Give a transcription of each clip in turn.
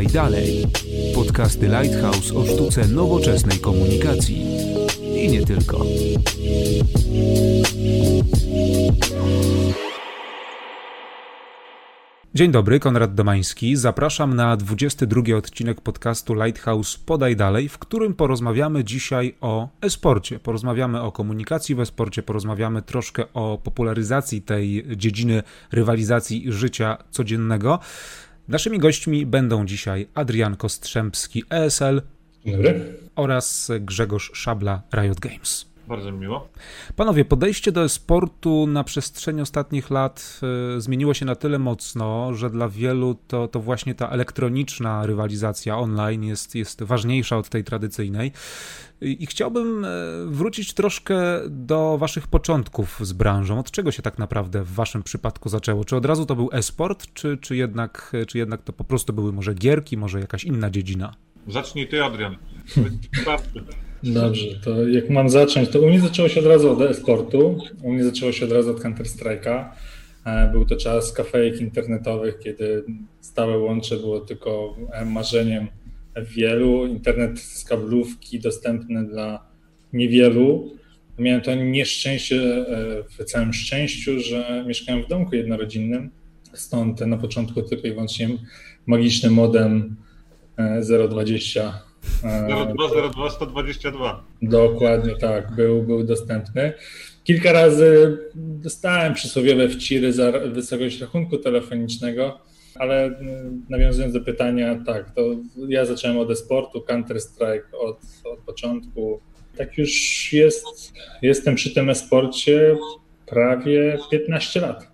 Podaj dalej. Podcasty Lighthouse o sztuce nowoczesnej komunikacji. I nie tylko. Dzień dobry, Konrad Domański. Zapraszam na 22 odcinek podcastu Lighthouse Podaj Dalej, w którym porozmawiamy dzisiaj o e-sporcie. Porozmawiamy o komunikacji w e-sporcie, porozmawiamy troszkę o popularyzacji tej dziedziny rywalizacji życia codziennego. Naszymi gośćmi będą dzisiaj Adrian Kostrzębski, ESL oraz Grzegorz Szabla, Riot Games. Bardzo miło. Panowie, podejście do sportu na przestrzeni ostatnich lat y, zmieniło się na tyle mocno, że dla wielu to, to właśnie ta elektroniczna rywalizacja online jest, jest ważniejsza od tej tradycyjnej. I, chciałbym y, wrócić troszkę do waszych początków z branżą. Od czego się tak naprawdę w waszym przypadku zaczęło? Czy od razu to był e-sport, czy, czy, jednak, czy jednak to po prostu były może gierki, może jakaś inna dziedzina? Zacznij ty, Adrian. Dobrze, to jak mam zacząć, to u mnie zaczęło się od razu od e-sportu. U mnie zaczęło się od razu od Counter-Strike'a. E, Był to czas kafejek internetowych, kiedy stałe łącze było tylko marzeniem wielu. Internet z kablówki dostępny dla niewielu. Miałem to nieszczęście e, w całym szczęściu, że mieszkałem w domku jednorodzinnym. Stąd na początku tylko i wyłącznie magiczny modem e, 020 0202 122. Dokładnie tak, był, był dostępny. Kilka razy dostałem przysłowiowe wciry za wysokość rachunku telefonicznego, ale mm, nawiązując do pytania, tak, to ja zacząłem od e-sportu, Counter-Strike od, od początku. Tak już jest, jestem przy tym e-sporcie prawie 15 lat.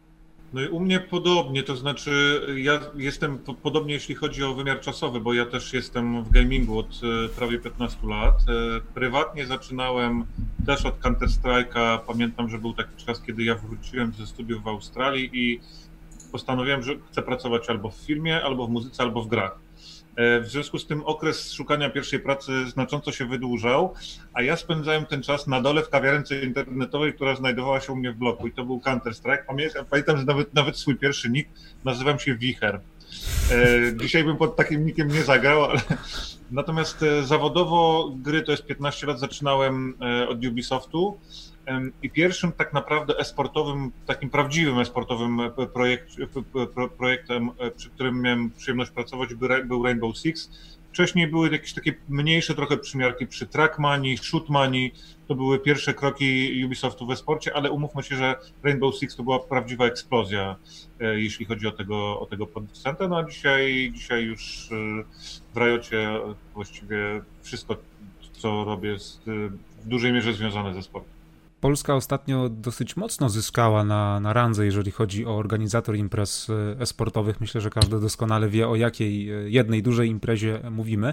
No i u mnie podobnie, to znaczy ja jestem po, podobnie jeśli chodzi o wymiar czasowy, bo ja też jestem w gamingu od e, prawie 15 lat. E, Prywatnie zaczynałem też od Counter-Strike'a. Pamiętam, że był taki czas, kiedy ja wróciłem ze studiów w Australii i postanowiłem, że chcę pracować albo w filmie, albo w muzyce, albo w grach. E, W związku z tym okres szukania pierwszej pracy znacząco się wydłużał, a ja spędzałem ten czas na dole w kawiarence internetowej, która znajdowała się u mnie w bloku i to był Counter-Strike. Pamiętam, pamiętam że nawet, nawet swój pierwszy nick nazywam się Wicher. E, Dzisiaj bym pod takim nickiem nie zagrał, ale natomiast e, zawodowo gry to jest 15 lat, zaczynałem od Ubisoftu i pierwszym tak naprawdę esportowym, takim prawdziwym esportowym e, projekt, e, projektem, e, przy którym miałem przyjemność pracować, by- był Rainbow Six. Wcześniej były jakieś takie mniejsze trochę przymiarki przy Trackmanii, Shootmanii. To były pierwsze kroki Ubisoftu w esporcie, ale umówmy się, że Rainbow Six to była prawdziwa eksplozja, jeśli chodzi o tego, o tego producenta. No a dzisiaj, dzisiaj już w Riocie właściwie wszystko, co robię, jest w dużej mierze związane ze sportem. Polska ostatnio dosyć mocno zyskała na, na randze, jeżeli chodzi o organizator imprez e, e-sportowych. Myślę, że każdy doskonale wie, o jakiej e, jednej dużej imprezie mówimy.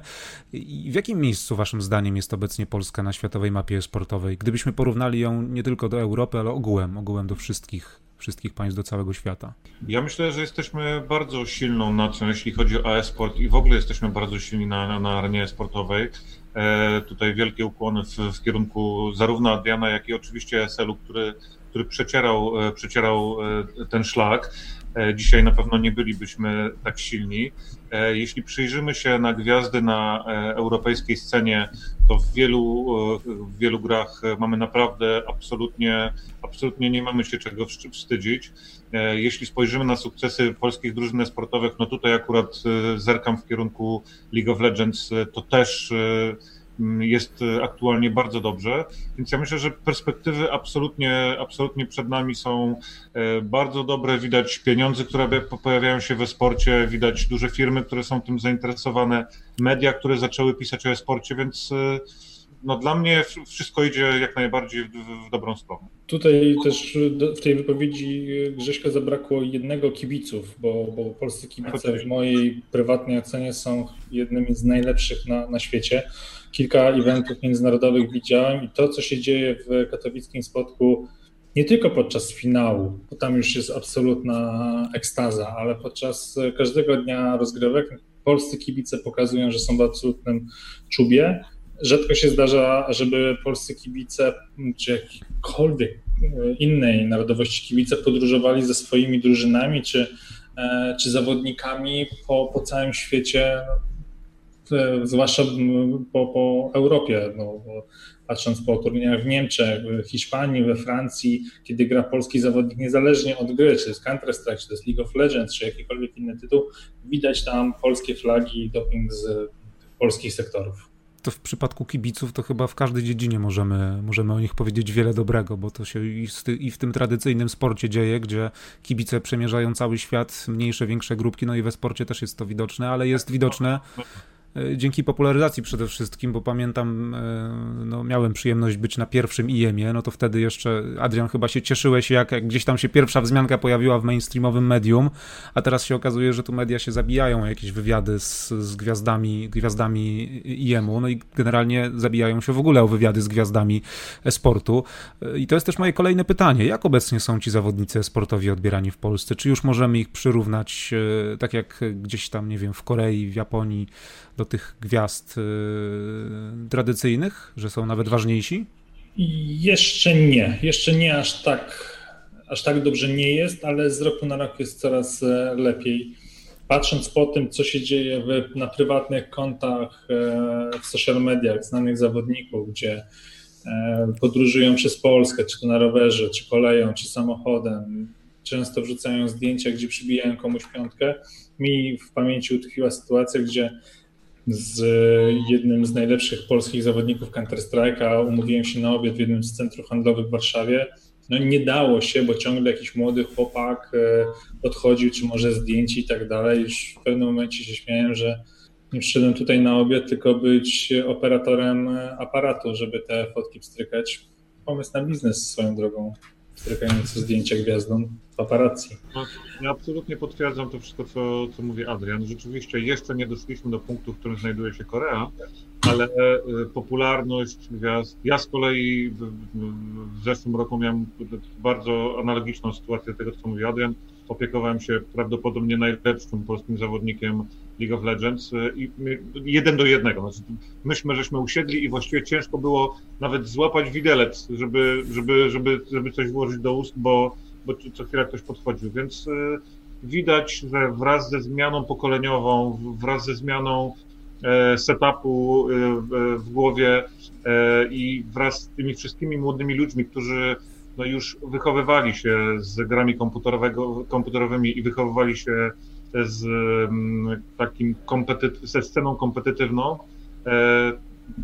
I w jakim miejscu, waszym zdaniem, jest obecnie Polska na światowej mapie e-sportowej? Gdybyśmy porównali ją nie tylko do Europy, ale ogółem, ogółem do wszystkich, wszystkich państw, do całego świata. Ja myślę, że jesteśmy bardzo silną nacją, jeśli chodzi o e-sport i w ogóle jesteśmy bardzo silni na, na arenie sportowej. E, tutaj wielkie ukłony w, w kierunku zarówno Adriana, jak i oczywiście ESL-u, który, który przecierał, e, przecierał e, ten szlak. E, Dzisiaj na pewno nie bylibyśmy tak silni. E, Jeśli przyjrzymy się na gwiazdy na e, europejskiej scenie, to w wielu, w wielu grach mamy naprawdę absolutnie, absolutnie nie mamy się czego wstydzić. Jeśli spojrzymy na sukcesy polskich drużyn sportowych, no tutaj akurat zerkam w kierunku League of Legends, to też jest e, aktualnie bardzo dobrze. Więc ja myślę, że perspektywy absolutnie, absolutnie przed nami są e, bardzo dobre. Widać pieniądze, które pojawiają się we sporcie, widać duże firmy, które są tym zainteresowane, media, które zaczęły pisać o e-sporcie, więc e, no, dla mnie wszystko idzie jak najbardziej w, w, w dobrą stronę. Tutaj też w tej wypowiedzi Grześka zabrakło jednego kibiców, bo, bo polscy kibice w mojej prywatnej ocenie są jednymi z najlepszych na, na świecie. Kilka eventów międzynarodowych widziałem i to, co się dzieje w katowickim spotku, nie tylko podczas finału, bo tam już jest absolutna ekstaza, ale podczas każdego dnia rozgrywek polscy kibice pokazują, że są w absolutnym czubie. Rzadko się zdarza, żeby polscy kibice, czy jakikolwiek innej narodowości kibice podróżowali ze swoimi drużynami, czy czy zawodnikami po, po całym świecie, zwłaszcza po, po Europie. No, patrząc po turniejach w Niemczech, w Hiszpanii, we Francji, kiedy gra polski zawodnik niezależnie od gry, czy to jest Counter-Strike, czy to jest League of Legends, czy jakikolwiek inny tytuł, widać tam polskie flagi i doping z polskich sektorów to w przypadku kibiców to chyba w każdej dziedzinie możemy, możemy o nich powiedzieć wiele dobrego, bo to się i, w tym tradycyjnym sporcie dzieje, gdzie kibice przemierzają cały świat, mniejsze, większe grupki, no i we sporcie też jest to widoczne, ale jest widoczne E, dzięki popularyzacji przede wszystkim, bo pamiętam, e, no, miałem przyjemność być na pierwszym IEM-ie, no to wtedy jeszcze, Adrian, chyba się cieszyłeś, jak, jak gdzieś tam się pierwsza wzmianka pojawiła w mainstreamowym medium, a teraz się okazuje, że tu media się zabijają jakieś wywiady z, z gwiazdami, gwiazdami IEM-u, no i generalnie zabijają się w ogóle o wywiady z gwiazdami sportu. E, I to jest też moje kolejne pytanie, jak obecnie są ci zawodnicy sportowi odbierani w Polsce? Czy już możemy ich przyrównać, tak jak gdzieś tam, nie wiem, w Korei, w Japonii, do tych gwiazd y, tradycyjnych, że są nawet ważniejsi? Jeszcze nie. Jeszcze nie aż tak, aż tak dobrze nie jest, ale z roku na rok jest coraz e, lepiej. Patrząc po tym, co się dzieje w, na prywatnych kontach e, w social mediach znanych zawodników, gdzie e, podróżują przez Polskę, czy to na rowerze, czy koleją, czy samochodem, często wrzucają zdjęcia, gdzie przybijają komuś piątkę. Mi w pamięci utkwiła sytuacja, gdzie z jednym z najlepszych polskich zawodników Counter-Strike'a. Umówiłem się na obiad w jednym z centrów handlowych w Warszawie. No nie dało się, bo ciągle jakiś młody chłopak e, podchodził, czy może zdjęcie i tak dalej. Już w pewnym momencie się śmiałem, że nie przyszedłem tutaj na obiad, tylko być operatorem aparatu, żeby te fotki pstrykać. Pomysł na biznes swoją drogą, strykający zdjęcia gwiazdom paparazzi. No, ja absolutnie potwierdzam to wszystko, co, co mówi Adrian. Rzeczywiście jeszcze nie doszliśmy do punktu, w którym znajduje się Korea, ale e, popularność gwiazd. Ja z kolei w, w zeszłym roku miałem bardzo analogiczną sytuację tego, co mówi Adrian. Opiekowałem się prawdopodobnie najlepszym polskim zawodnikiem League of Legends e, i jeden do jednego. Znaczy, myśmy żeśmy usiedli i właściwie ciężko było nawet złapać widelec, żeby, żeby, żeby, żeby coś włożyć do ust, bo bo co chwilę ktoś podchodził, więc e, widać, że wraz ze zmianą pokoleniową, wraz ze zmianą e, setupu e, w głowie i wraz z tymi wszystkimy młodymi ludźmi, którzy no już wychowywali się z grami komputerowymi i wychowywali się z takim ze sceną kompetytywną,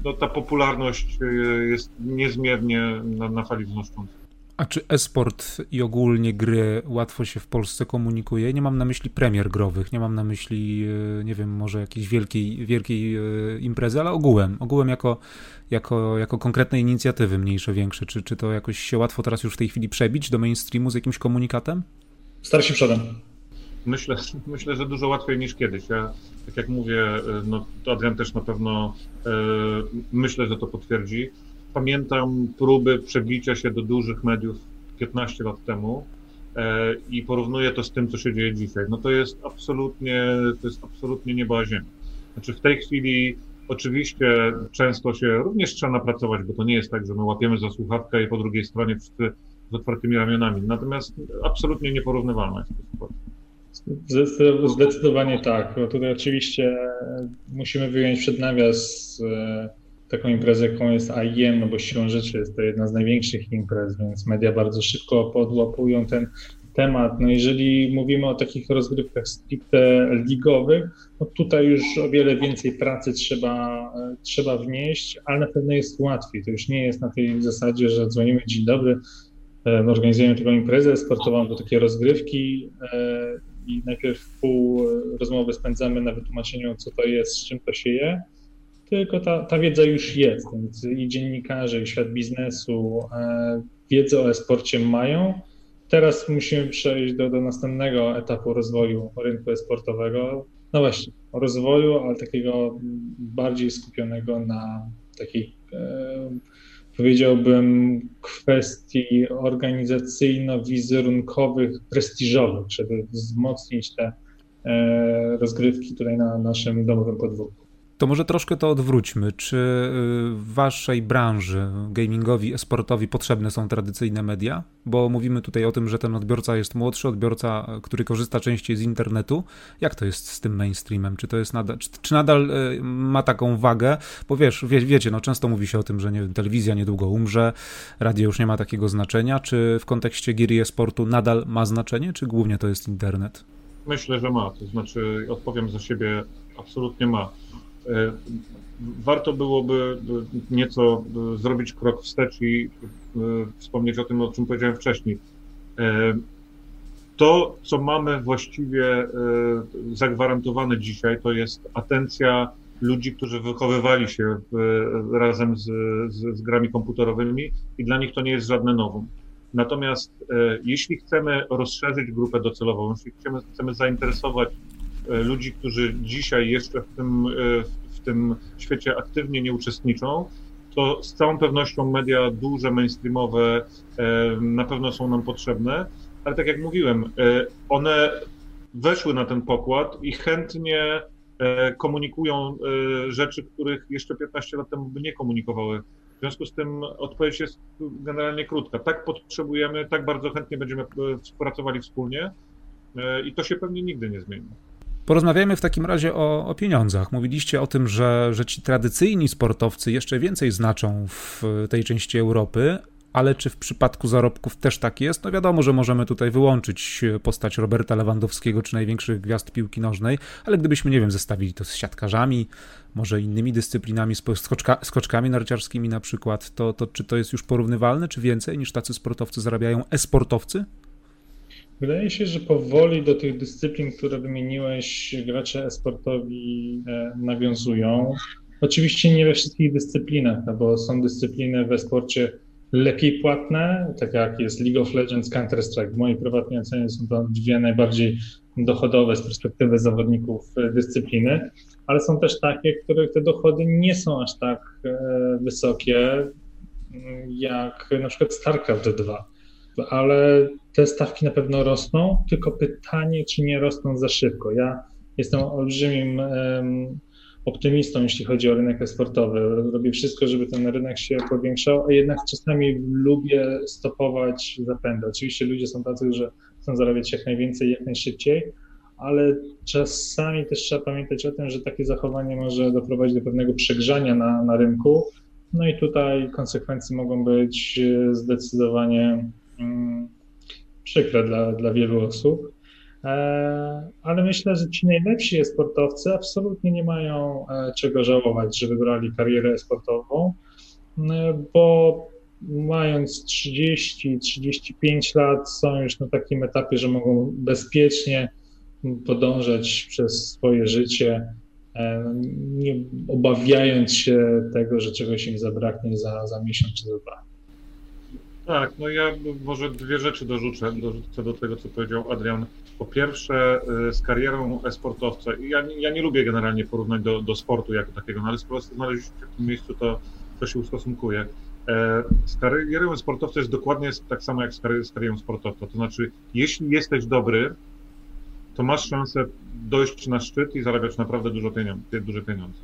no ta popularność jest niezmiernie na, na fali wznosząca. A czy e-sport i ogólnie gry łatwo się w Polsce komunikuje? Nie mam na myśli premier growych, nie mam na myśli, e, nie wiem, może jakiejś wielkiej, wielkiej e, imprezy, ale ogółem, ogółem jako, jako, jako konkretne inicjatywy mniejsze, większe. Czy, czy to jakoś się łatwo teraz już w tej chwili przebić do mainstreamu z jakimś komunikatem? Starszy przodem. Myślę, myślę, że dużo łatwiej niż kiedyś. Ja, tak jak mówię, e, no, Adrian też na pewno e, myślę, że to potwierdzi Pamiętam próby przebicia się do dużych mediów 15 lat temu e, i porównuję to z tym, co się dzieje dzisiaj. No to jest absolutnie, to jest absolutnie nieba ziemia. Znaczy w tej chwili oczywiście często się również trzeba napracować, bo to nie jest tak, że my łapiemy za słuchawkę i po drugiej stronie wszyscy z otwartymi ramionami. Natomiast absolutnie nieporównywalna jest to sytuacja. Zdecydowanie tak. Bo tutaj oczywiście musimy wyjąć przed nawias e, taką imprezę, jaką jest AIM, no bo siłą rzeczy jest to jedna z największych imprez, więc media bardzo szybko podłapują ten temat. No jeżeli mówimy o takich rozgrywkach stricte ligowych, no tutaj już o wiele więcej pracy trzeba, trzeba wnieść, ale na pewno jest łatwiej. To już nie jest na tej zasadzie, że dzwonimy dzień dobry, e, organizujemy taką imprezę sportową do takie rozgrywki e, i najpierw pół rozmowy spędzamy na wytłumaczeniu, co to jest, z czym to się je, tylko ta, ta wiedza już jest, więc i dziennikarze, i świat biznesu e, wiedzę o e-sporcie mają. Teraz musimy przejść do, do następnego etapu rozwoju rynku e-sportowego. No właśnie, rozwoju, ale takiego bardziej skupionego na takiej, e, powiedziałbym, kwestii organizacyjno-wizerunkowych, prestiżowych, żeby wzmocnić te e, rozgrywki tutaj na naszym domowym podwórku. To może troszkę to odwróćmy. Czy y, w waszej branży, gamingowi, esportowi potrzebne są tradycyjne media? Bo mówimy tutaj o tym, że ten odbiorca jest młodszy, odbiorca, który korzysta częściej z internetu. Jak to jest z tym mainstreamem? Czy to jest nadal, czy, czy nadal y, ma taką wagę? Bo wiesz, wie, wiecie, no często mówi się o tym, że nie wiem, telewizja niedługo umrze, radio już nie ma takiego znaczenia. Czy w kontekście gier i esportu nadal ma znaczenie, czy głównie to jest internet? Myślę, że ma. To znaczy, odpowiem za siebie, absolutnie ma warto byłoby nieco zrobić krok wstecz i e, wspomnieć o tym, o czym powiedziałem wcześniej. E, to, co mamy właściwie zagwarantowane dzisiaj, to jest atencja ludzi, którzy wychowywali się razem z, z, z grami komputerowymi i dla nich to nie jest żadne nowum. Natomiast jeśli chcemy rozszerzyć grupę docelową, jeśli chcemy, chcemy zainteresować E, ludzi, którzy dzisiaj jeszcze w tym, e, w tym świecie aktywnie nie uczestniczą, to z całą pewnością media duże, mainstreamowe e, na pewno są nam potrzebne, ale tak jak mówiłem, one weszły na ten pokład i chętnie komunikują rzeczy, których jeszcze 15 lat temu by nie komunikowały. W związku z tym odpowiedź jest generalnie krótka. Tak potrzebujemy, tak bardzo chętnie będziemy współpracowali wspólnie i to się pewnie nigdy nie zmieni. Porozmawiajmy w takim razie o, o, pieniądzach. Mówiliście o tym, że, że ci tradycyjni sportowcy jeszcze więcej znaczą w tej części Europy, ale czy w przypadku zarobków też tak jest? No wiadomo, że możemy tutaj wyłączyć postać Roberta Lewandowskiego czy największych gwiazd piłki nożnej, ale gdybyśmy, nie wiem, zestawili to z siatkarzami, może innymi dyscyplinami, skoczka, skoczkami narciarskimi na przykład, to, to czy to jest już porównywalne, czy więcej niż tacy sportowcy zarabiają e-sportowcy? Wydaje się, że powoli do tych dyscyplin, które wymieniłeś, gracze esportowi e, nawiązują. Oczywiście nie we wszystkich dyscyplinach, no bo są dyscypliny w esporcie lepiej płatne, tak jak jest League of Legends, Counter-Strike. W mojej prywatnej ocenie są to dwie najbardziej dochodowe z perspektywy zawodników e, dyscypliny, ale są też takie, których te dochody nie są aż tak e, wysokie mm, jak na przykład StarCraft 2 ale te stawki na pewno rosną, tylko pytanie, czy nie rosną za szybko. Ja jestem olbrzymim optymistą, jeśli chodzi o rynek eksportowy. Robię wszystko, żeby ten rynek się powiększał, a jednak czasami lubię stopować zapędy. Oczywiście ludzie są tacy, że chcą zarabiać jak najwięcej, jak najszybciej, ale czasami też trzeba pamiętać o tym, że takie zachowanie może doprowadzić do pewnego przegrzania na, na rynku. No i tutaj konsekwencje mogą być zdecydowanie Mm, przykre dla, dla wielu osób. E, ale myślę, że ci najlepsi sportowcy absolutnie nie mają e, czego żałować, że wybrali karierę sportową, e, bo mając 30-35 lat są już na takim etapie, że mogą bezpiecznie podążać przez swoje życie, nie obawiając się tego, że czegoś im zabraknie za, za miesiąc czy za dwa. Tak, no ja może dwie rzeczy dorzucę, dorzucę do tego, co powiedział Adrian. Po pierwsze, y, z karierą e-sportowca, ja, ja nie lubię generalnie porównać do, do sportu jako takiego, no ale skoro znaleźliście w tym miejscu, to, to się ustosunkuje. E, z karierą sportowca jest dokładnie tak samo jak z karierą sportowca. To znaczy, jeśli jesteś dobry, to masz szansę dojść na szczyt i zarabiać naprawdę dużo pieniądze, duże pieniądze.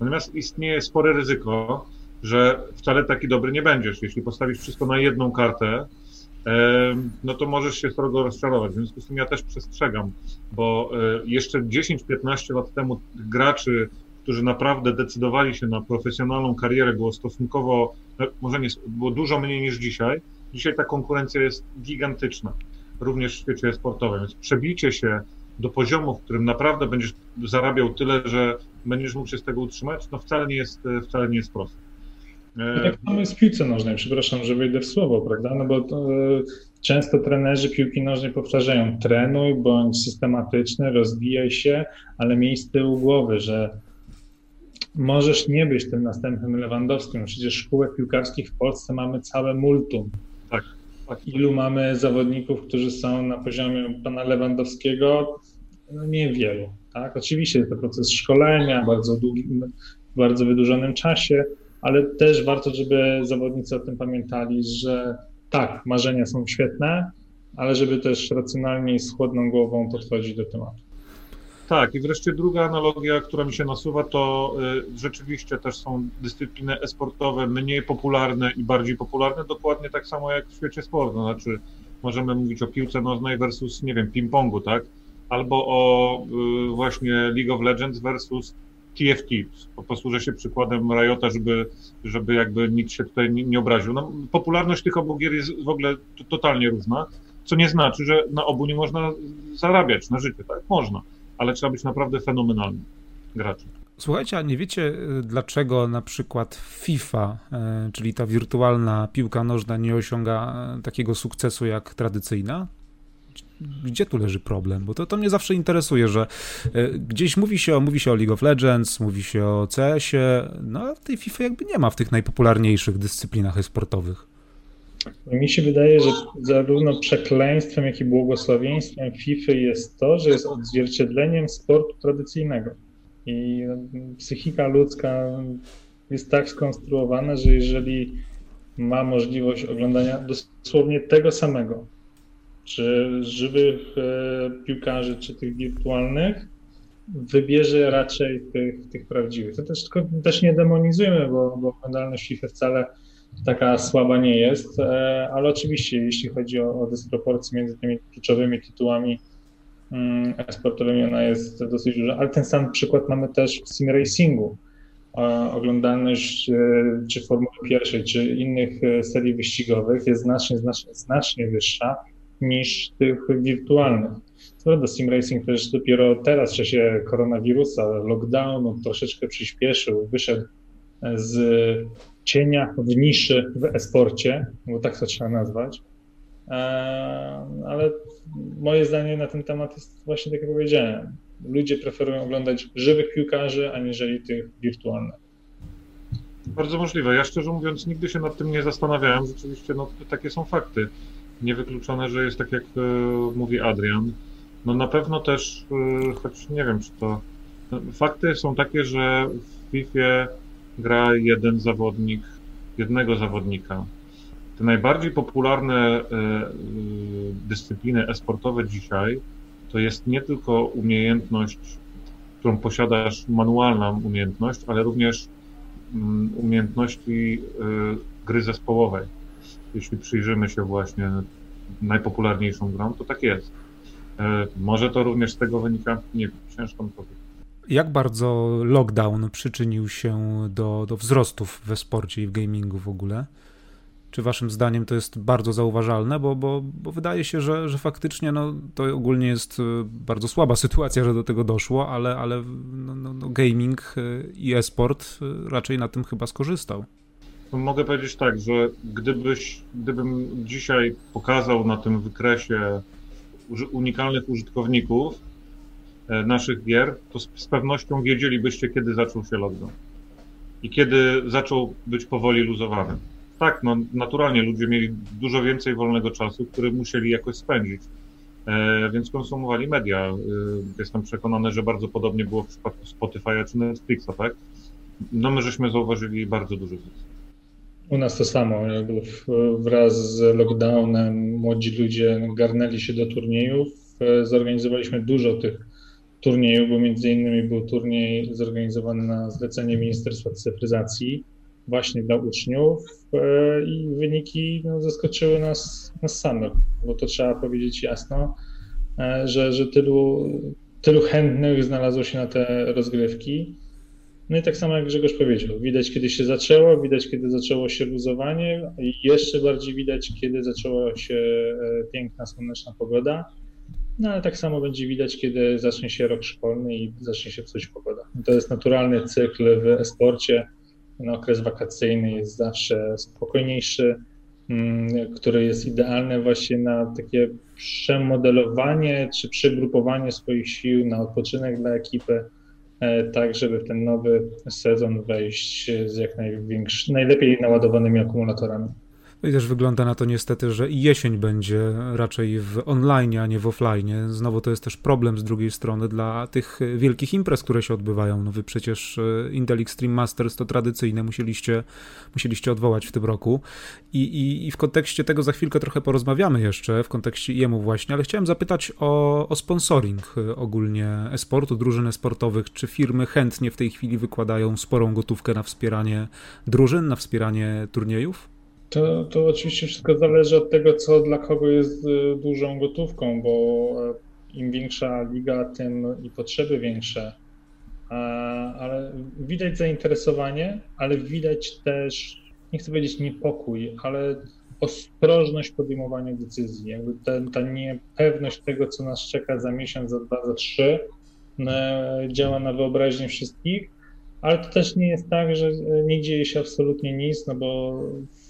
Natomiast istnieje spore ryzyko, że wcale taki dobry nie będziesz. Jeśli postawisz wszystko na jedną kartę, no to możesz się srogo rozczarować. W związku z tym ja też przestrzegam, bo e, jeszcze 10-15 lat temu graczy, którzy naprawdę decydowali się na profesjonalną karierę, było stosunkowo, no, może nie, było dużo mniej niż dzisiaj. Dzisiaj ta konkurencja jest gigantyczna, również w świecie sportowym. Więc przebicie się do poziomu, w którym naprawdę będziesz zarabiał tyle, że będziesz mógł się z tego utrzymać, no wcale nie jest, wcale nie jest proste. Tak jak mamy w piłce nożnej, przepraszam, że wejdę w słowo, prawda? No bo to, e, często trenerzy piłki nożnej powtarzają trenuj, bądź systematyczny, rozwijaj się, ale miej z tyłu głowy, że możesz nie być tym następnym Lewandowskim. Przecież szkółek piłkarskich w Polsce mamy całe multum. Tak, tak. Ilu mamy zawodników, którzy są na poziomie pana Lewandowskiego? No niewielu. Tak? Oczywiście to proces szkolenia, bardzo długi, w bardzo wydłużonym czasie, ale też warto, żeby zawodnicy o tym pamiętali, że tak, marzenia są świetne, ale żeby też racjonalnie i z chłodną głową podchodzić do tematu. Tak, i wreszcie druga analogia, która mi się nasuwa, to y, rzeczywiście też są dyscypliny esportowe mniej popularne i bardziej popularne, dokładnie tak samo jak w świecie sportu. Znaczy, możemy mówić o piłce nożnej versus, nie wiem, ping-pongu, tak? Albo o y, właśnie League of Legends versus TFT. Posłużę się przykładem Riota, żeby, żeby jakby nikt się tutaj nie, nie obraził. No, popularność tych obu gier jest w ogóle totalnie różna, co nie znaczy, że na obu nie można zarabiać na życie, tak? Można ale trzeba być naprawdę fenomenalnym graczem. Słuchajcie, a nie wiecie, y, dlaczego na przykład FIFA, y, czyli ta wirtualna piłka nożna, nie osiąga y, takiego sukcesu jak tradycyjna? Gdzie tu leży problem? Bo to, to mnie zawsze interesuje, że gdzieś mówi się, o, mówi się o League of Legends, mówi się o CS-ie, no a tej FIFA jakby nie ma w tych najpopularniejszych dyscyplinach sportowych. Mi się wydaje, że zarówno przekleństwem, jak i błogosławieństwem FIFA jest to, że jest odzwierciedleniem sportu tradycyjnego. I psychika ludzka jest tak skonstruowana, że jeżeli ma możliwość oglądania dosłownie tego samego, czy żywych e, piłkarzy, czy tych wirtualnych, wybierze raczej tych, tych prawdziwych. To też, też nie demonizujemy, bo, bo oglądalność FIFA wcale taka słaba nie jest, e, ale oczywiście jeśli chodzi o, o dysproporcję między tymi kluczowymi tytułami mm, sportowymi, ona jest dosyć duża, ale ten sam przykład mamy też w sim racingu. Oglądalność e, czy Formuły Pierwszej, czy innych serii wyścigowych jest znacznie, znacznie, znacznie wyższa niż tych wirtualnych. Co do sim racing też dopiero teraz w czasie koronawirusa, lockdownu troszeczkę przyspieszył, wyszedł z cienia w niszy w esporcie, bo tak to trzeba nazwać. E, ale moje zdanie na ten temat jest właśnie tak jak powiedziałem. Ludzie preferują oglądać żywych piłkarzy, aniżeli tych wirtualnych. Bardzo możliwe. Ja szczerze mówiąc nigdy się nad tym nie zastanawiałem. Rzeczywiście no, takie są fakty. Niewykluczone, że jest tak jak e, mówi Adrian. No na pewno też, e, choć nie wiem czy to... No, fakty są takie, że w FIFA gra jeden zawodnik, jednego zawodnika. Te najbardziej popularne e, e, dyscypliny esportowe dzisiaj to jest nie tylko umiejętność, którą posiadasz, manualna umiejętność, ale również mm, umiejętności e, gry zespołowej. Jeśli przyjrzymy się właśnie najpopularniejszą grą, to tak jest. Może to również z tego wynika, nie wiem, ciężko mi powiedzieć. Jak bardzo lockdown przyczynił się do, do wzrostów we sporcie i w gamingu w ogóle? Czy waszym zdaniem to jest bardzo zauważalne? Bo, bo, bo wydaje się, że, że faktycznie no, to ogólnie jest e, bardzo słaba sytuacja, że do tego doszło, ale, ale no, no, no gaming e, i e-sport e, raczej na tym chyba skorzystał. Mogę powiedzieć tak, że gdybyś, gdybym dzisiaj pokazał na tym wykresie unikalnych użytkowników, E, naszych gier, to z, pewnością wiedzielibyście, kiedy zaczął się lockdown i kiedy zaczął być powoli luzowany. Tak, no naturalnie ludzie mieli dużo więcej wolnego czasu, który musieli jakoś spędzić, e, więc konsumowali media. E, jestem przekonany, że bardzo podobnie było w przypadku Spotify'a czy Netflixa, tak? No my żeśmy zauważyli bardzo duży zysk. U nas to samo. Wraz z lockdownem młodzi ludzie garnęli się do turniejów. E, zorganizowaliśmy dużo tych turnieju, bo między innymi był turniej zorganizowany na zlecenie Ministerstwa Cyfryzacji właśnie dla uczniów e, i wyniki no, zaskoczyły nas, nas samych, bo to trzeba powiedzieć jasno, e, że, że tylu, tylu chętnych znalazło się na te rozgrywki. No i tak samo jak Grzegorz powiedział, widać kiedy się zaczęło, widać kiedy zaczęło się luzowanie i jeszcze bardziej widać kiedy zaczęła się e, piękna, słoneczna pogoda no ale tak samo będzie widać, kiedy zacznie się rok szkolny i zacznie się psuć pogoda. To jest naturalny cykl w esporcie. Ten okres wakacyjny jest zawsze spokojniejszy, mm, który jest idealny właśnie na takie przemodelowanie czy przegrupowanie swoich sił na odpoczynek dla ekipy, tak żeby w ten nowy sezon wejść z jak największy, najlepiej naładowanymi akumulatorami. No i też wygląda na to niestety, że jesień będzie raczej w online, a nie w offline. Znowu to jest też problem z drugiej strony dla tych wielkich imprez, które się odbywają. No wy przecież e, Intel Extreme Masters to tradycyjne, musieliście, musieliście odwołać w tym roku. I, i, I w kontekście tego za chwilkę trochę porozmawiamy jeszcze, w kontekście jemu właśnie, ale chciałem zapytać o, o sponsoring e, ogólnie e-sportu, drużyn sportowych. Czy firmy chętnie w tej chwili wykładają sporą gotówkę na wspieranie drużyn, na wspieranie turniejów? To, to oczywiście wszystko zależy od tego, co dla kogo jest y, dużą gotówką, bo e, im większa liga, tym i potrzeby większe. Ale widać zainteresowanie, ale widać też, nie chcę powiedzieć niepokój, ale ostrożność w podejmowaniu decyzji. Jakby ta, ta niepewność tego, co nas czeka za miesiąc, za dwa, za trzy, działa na wyobraźnię wszystkich, ale to też nie jest tak, że e, nie dzieje się absolutnie nic, no bo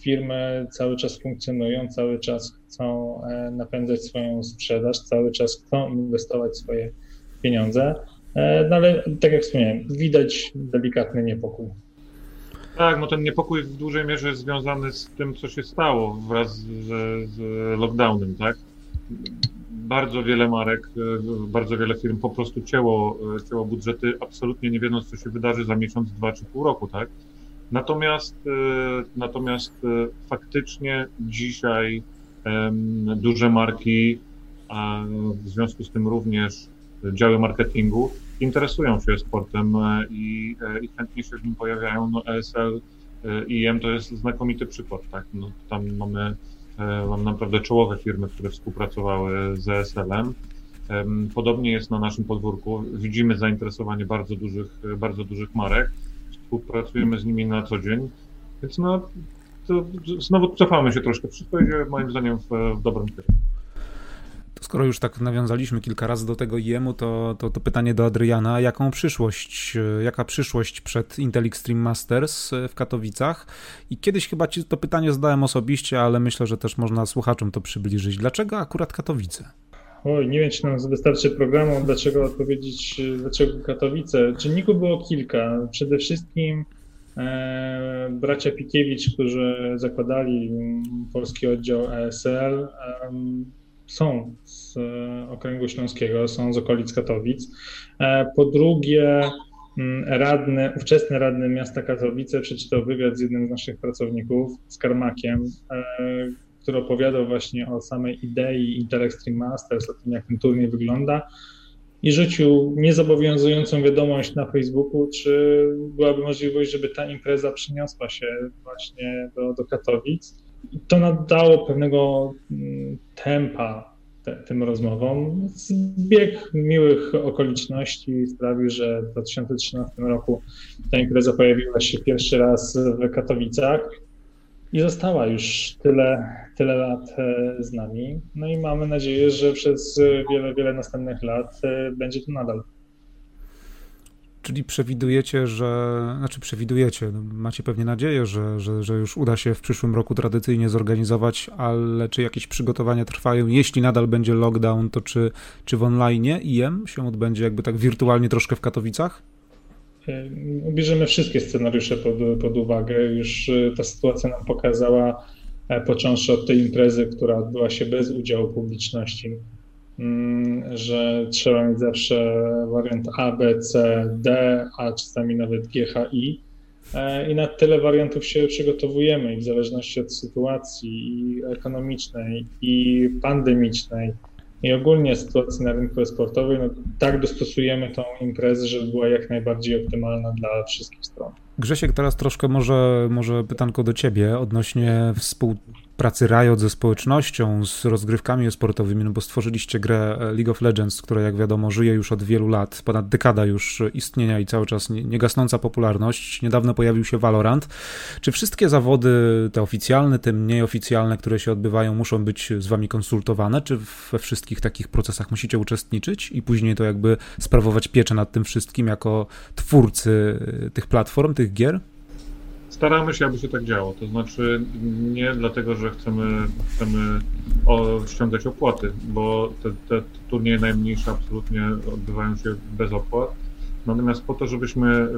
firmy cały czas funkcjonują, cały czas chcą e, napędzać swoją sprzedaż, cały czas chcą inwestować swoje pieniądze. E, no ale tak jak wspomniałem, widać delikatny niepokój. Tak, no ten niepokój w dużej mierze jest związany z tym, co się stało wraz z, z lockdownem, tak? Bardzo wiele marek, e, bardzo wiele firm po prostu cięło, cięło budżety, absolutnie nie wiedząc, co się wydarzy za miesiąc, dwa czy pół roku, tak? Natomiast, e, natomiast e, faktycznie dzisiaj duże marki, a w związku z tym również działy marketingu interesują się sportem e, i, i chętnie się w nim pojawiają. No ESL IM to jest znakomity przykład, tak? No, tam mamy, mamy naprawdę czołowe firmy, które współpracowały z ESL-em. Podobnie jest na naszym podwórku. Widzimy zainteresowanie bardzo dużych, bardzo dużych marek współpracujemy z nimi na co dzień, więc no, to znowu cofamy się troszkę. Wszystko idzie moim zdaniem w, w dobrym kierunku. Skoro już tak nawiązaliśmy kilka razy do tego IEM-u, to, to, to, pytanie do Adriana. Jaką przyszłość, jaka przyszłość przed Intel Extreme Masters w Katowicach? I kiedyś chyba ci to pytanie zadałem osobiście, ale myślę, że też można słuchaczom to przybliżyć. Dlaczego akurat Katowice? Oj, nie wiem, czy nam wystarczy programu, dlaczego odpowiedzieć, dlaczego Katowice. Czynników było kilka. Przede wszystkim e, bracia Pikiewicz, którzy zakładali polski oddział ESL, e, są z okręgu śląskiego, są z okolic Katowic. E, po drugie, radny, ówczesny radny miasta Katowice przeczytał wywiad z jednym z naszych pracowników, z Karmakiem, e, który opowiadał właśnie o samej idei Intel Extreme Masters, o tym, jak ten turniej wygląda i rzucił niezobowiązującą wiadomość na Facebooku, czy byłaby możliwość, żeby ta impreza przyniosła się właśnie do, do Katowic. I to nadało pewnego mm, tempa te, tym rozmowom. Zbieg miłych okoliczności sprawił, że w 2013 roku ta impreza pojawiła się pierwszy raz w Katowicach i została już tyle, tyle lat e, z nami. No i mamy nadzieję, że przez wiele, wiele następnych lat e, będzie to nadal. Czyli przewidujecie, że, znaczy przewidujecie, no macie pewnie nadzieję, że, że, że już uda się w przyszłym roku tradycyjnie zorganizować, ale czy jakieś przygotowania trwają? Jeśli nadal będzie lockdown, to czy, czy w online IM się odbędzie jakby tak wirtualnie troszkę w Katowicach? Bierzemy wszystkie scenariusze pod, pod uwagę. Już e, ta sytuacja nam pokazała, e, począwszy od tej imprezy, która odbyła się bez udziału publiczności, mm, że trzeba mieć zawsze wariant A, B, C, D, a czasami nawet G, H, I. E, I na tyle wariantów się przygotowujemy i w zależności od sytuacji ekonomicznej i pandemicznej, i ogólnie sytuacji na rynku sportowym, no, tak dostosujemy tą imprezę, żeby była jak najbardziej optymalna dla wszystkich stron. Grzesiek, teraz troszkę może, może pytanko do ciebie odnośnie współpracy pracy Riot ze społecznością, z rozgrywkami sportowymi, no bo stworzyliście grę League of Legends, która jak wiadomo żyje już od wielu lat, ponad dekada już istnienia i cały czas niegasnąca popularność. Niedawno pojawił się Valorant. Czy wszystkie zawody, te oficjalne, te mniej oficjalne, które się odbywają, muszą być z wami konsultowane, czy we wszystkich takich procesach musicie uczestniczyć i później to jakby sprawować pieczę nad tym wszystkim jako twórcy tych platform, tych gier? Staramy się, aby się tak działo. To znaczy nie dlatego, że chcemy, chcemy o, ściągać opłaty, bo te, te turnieje najmniejsze absolutnie odbywają się bez opłat. Natomiast po to, żebyśmy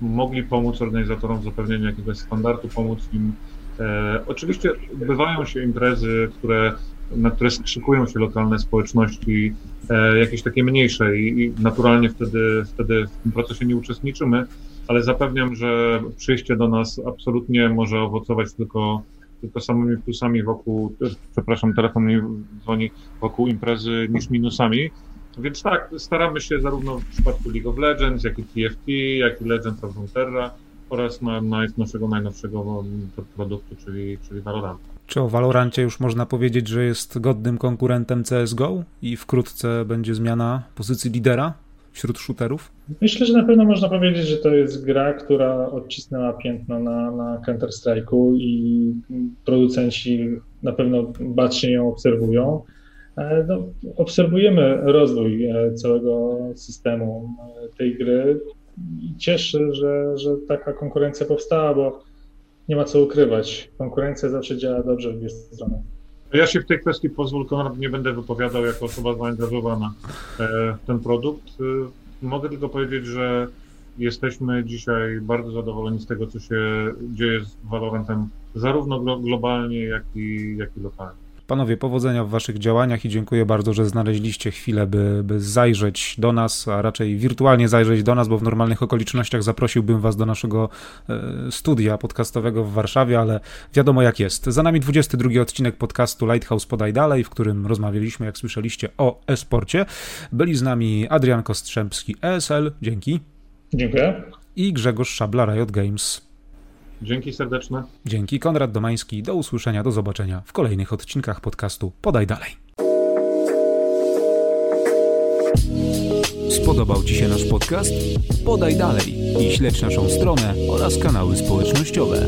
mogli pomóc organizatorom w zapewnieniu jakiegoś standardu, pomóc im E, oczywiście bywają się imprezy, które, na które skrzykują się lokalne społeczności, e, jakieś takie mniejsze i, i naturalnie wtedy, wtedy w tym procesie nie uczestniczymy, ale zapewniam, że przyjście do nas absolutnie może owocować tylko, tylko samymi plusami wokół, przepraszam, telefon mi dzwoni, wokół imprezy niż minusami. Więc tak, staramy się zarówno w przypadku League of Legends, jak i TFT, jak i Legends of Runeterra oraz na, na naszego najnowszego produktu, czyli, czyli Valorant. Czy o Valorancie już można powiedzieć, że jest godnym konkurentem CSGO i wkrótce będzie zmiana pozycji lidera wśród shooterów? Myślę, że na pewno można powiedzieć, że to jest gra, która odcisnęła piętno na, na Counter-Strike'u i producenci na pewno bacznie ją obserwują. E, no, obserwujemy rozwój e, całego systemu e, tej gry i cieszę, że, że taka konkurencja powstała, bo nie ma co ukrywać. Konkurencja zawsze działa dobrze w dwie strony. Ja się w tej kwestii pozwól, Konrad, nie będę wypowiadał jako osoba zaangażowana w ten produkt. Mogę tylko powiedzieć, że jesteśmy dzisiaj bardzo zadowoleni z tego, co się dzieje z Valorantem, zarówno globalnie, jak i, jak i lokalnie. Panowie, powodzenia w waszych działaniach i dziękuję bardzo, że znaleźliście chwilę, by, by zajrzeć do nas, a raczej wirtualnie zajrzeć do nas, bo w normalnych okolicznościach zaprosiłbym was do naszego e, studia podcastowego w Warszawie, ale wiadomo jak jest. Za nami 22 odcinek podcastu Lighthouse Podaj Dalej, w którym rozmawialiśmy, jak słyszeliście, o e-sporcie. Byli z nami Adrian Kostrzębski, ESL, dzięki. Dziękuję. I Grzegorz Szabla, Riot Games. Dzięki serdeczne. Dzięki, Konrad Domański. Do usłyszenia, do zobaczenia w kolejnych odcinkach podcastu Podaj Dalej. Spodobał Ci się nasz podcast? Podaj dalej i śledź naszą stronę oraz kanały społecznościowe.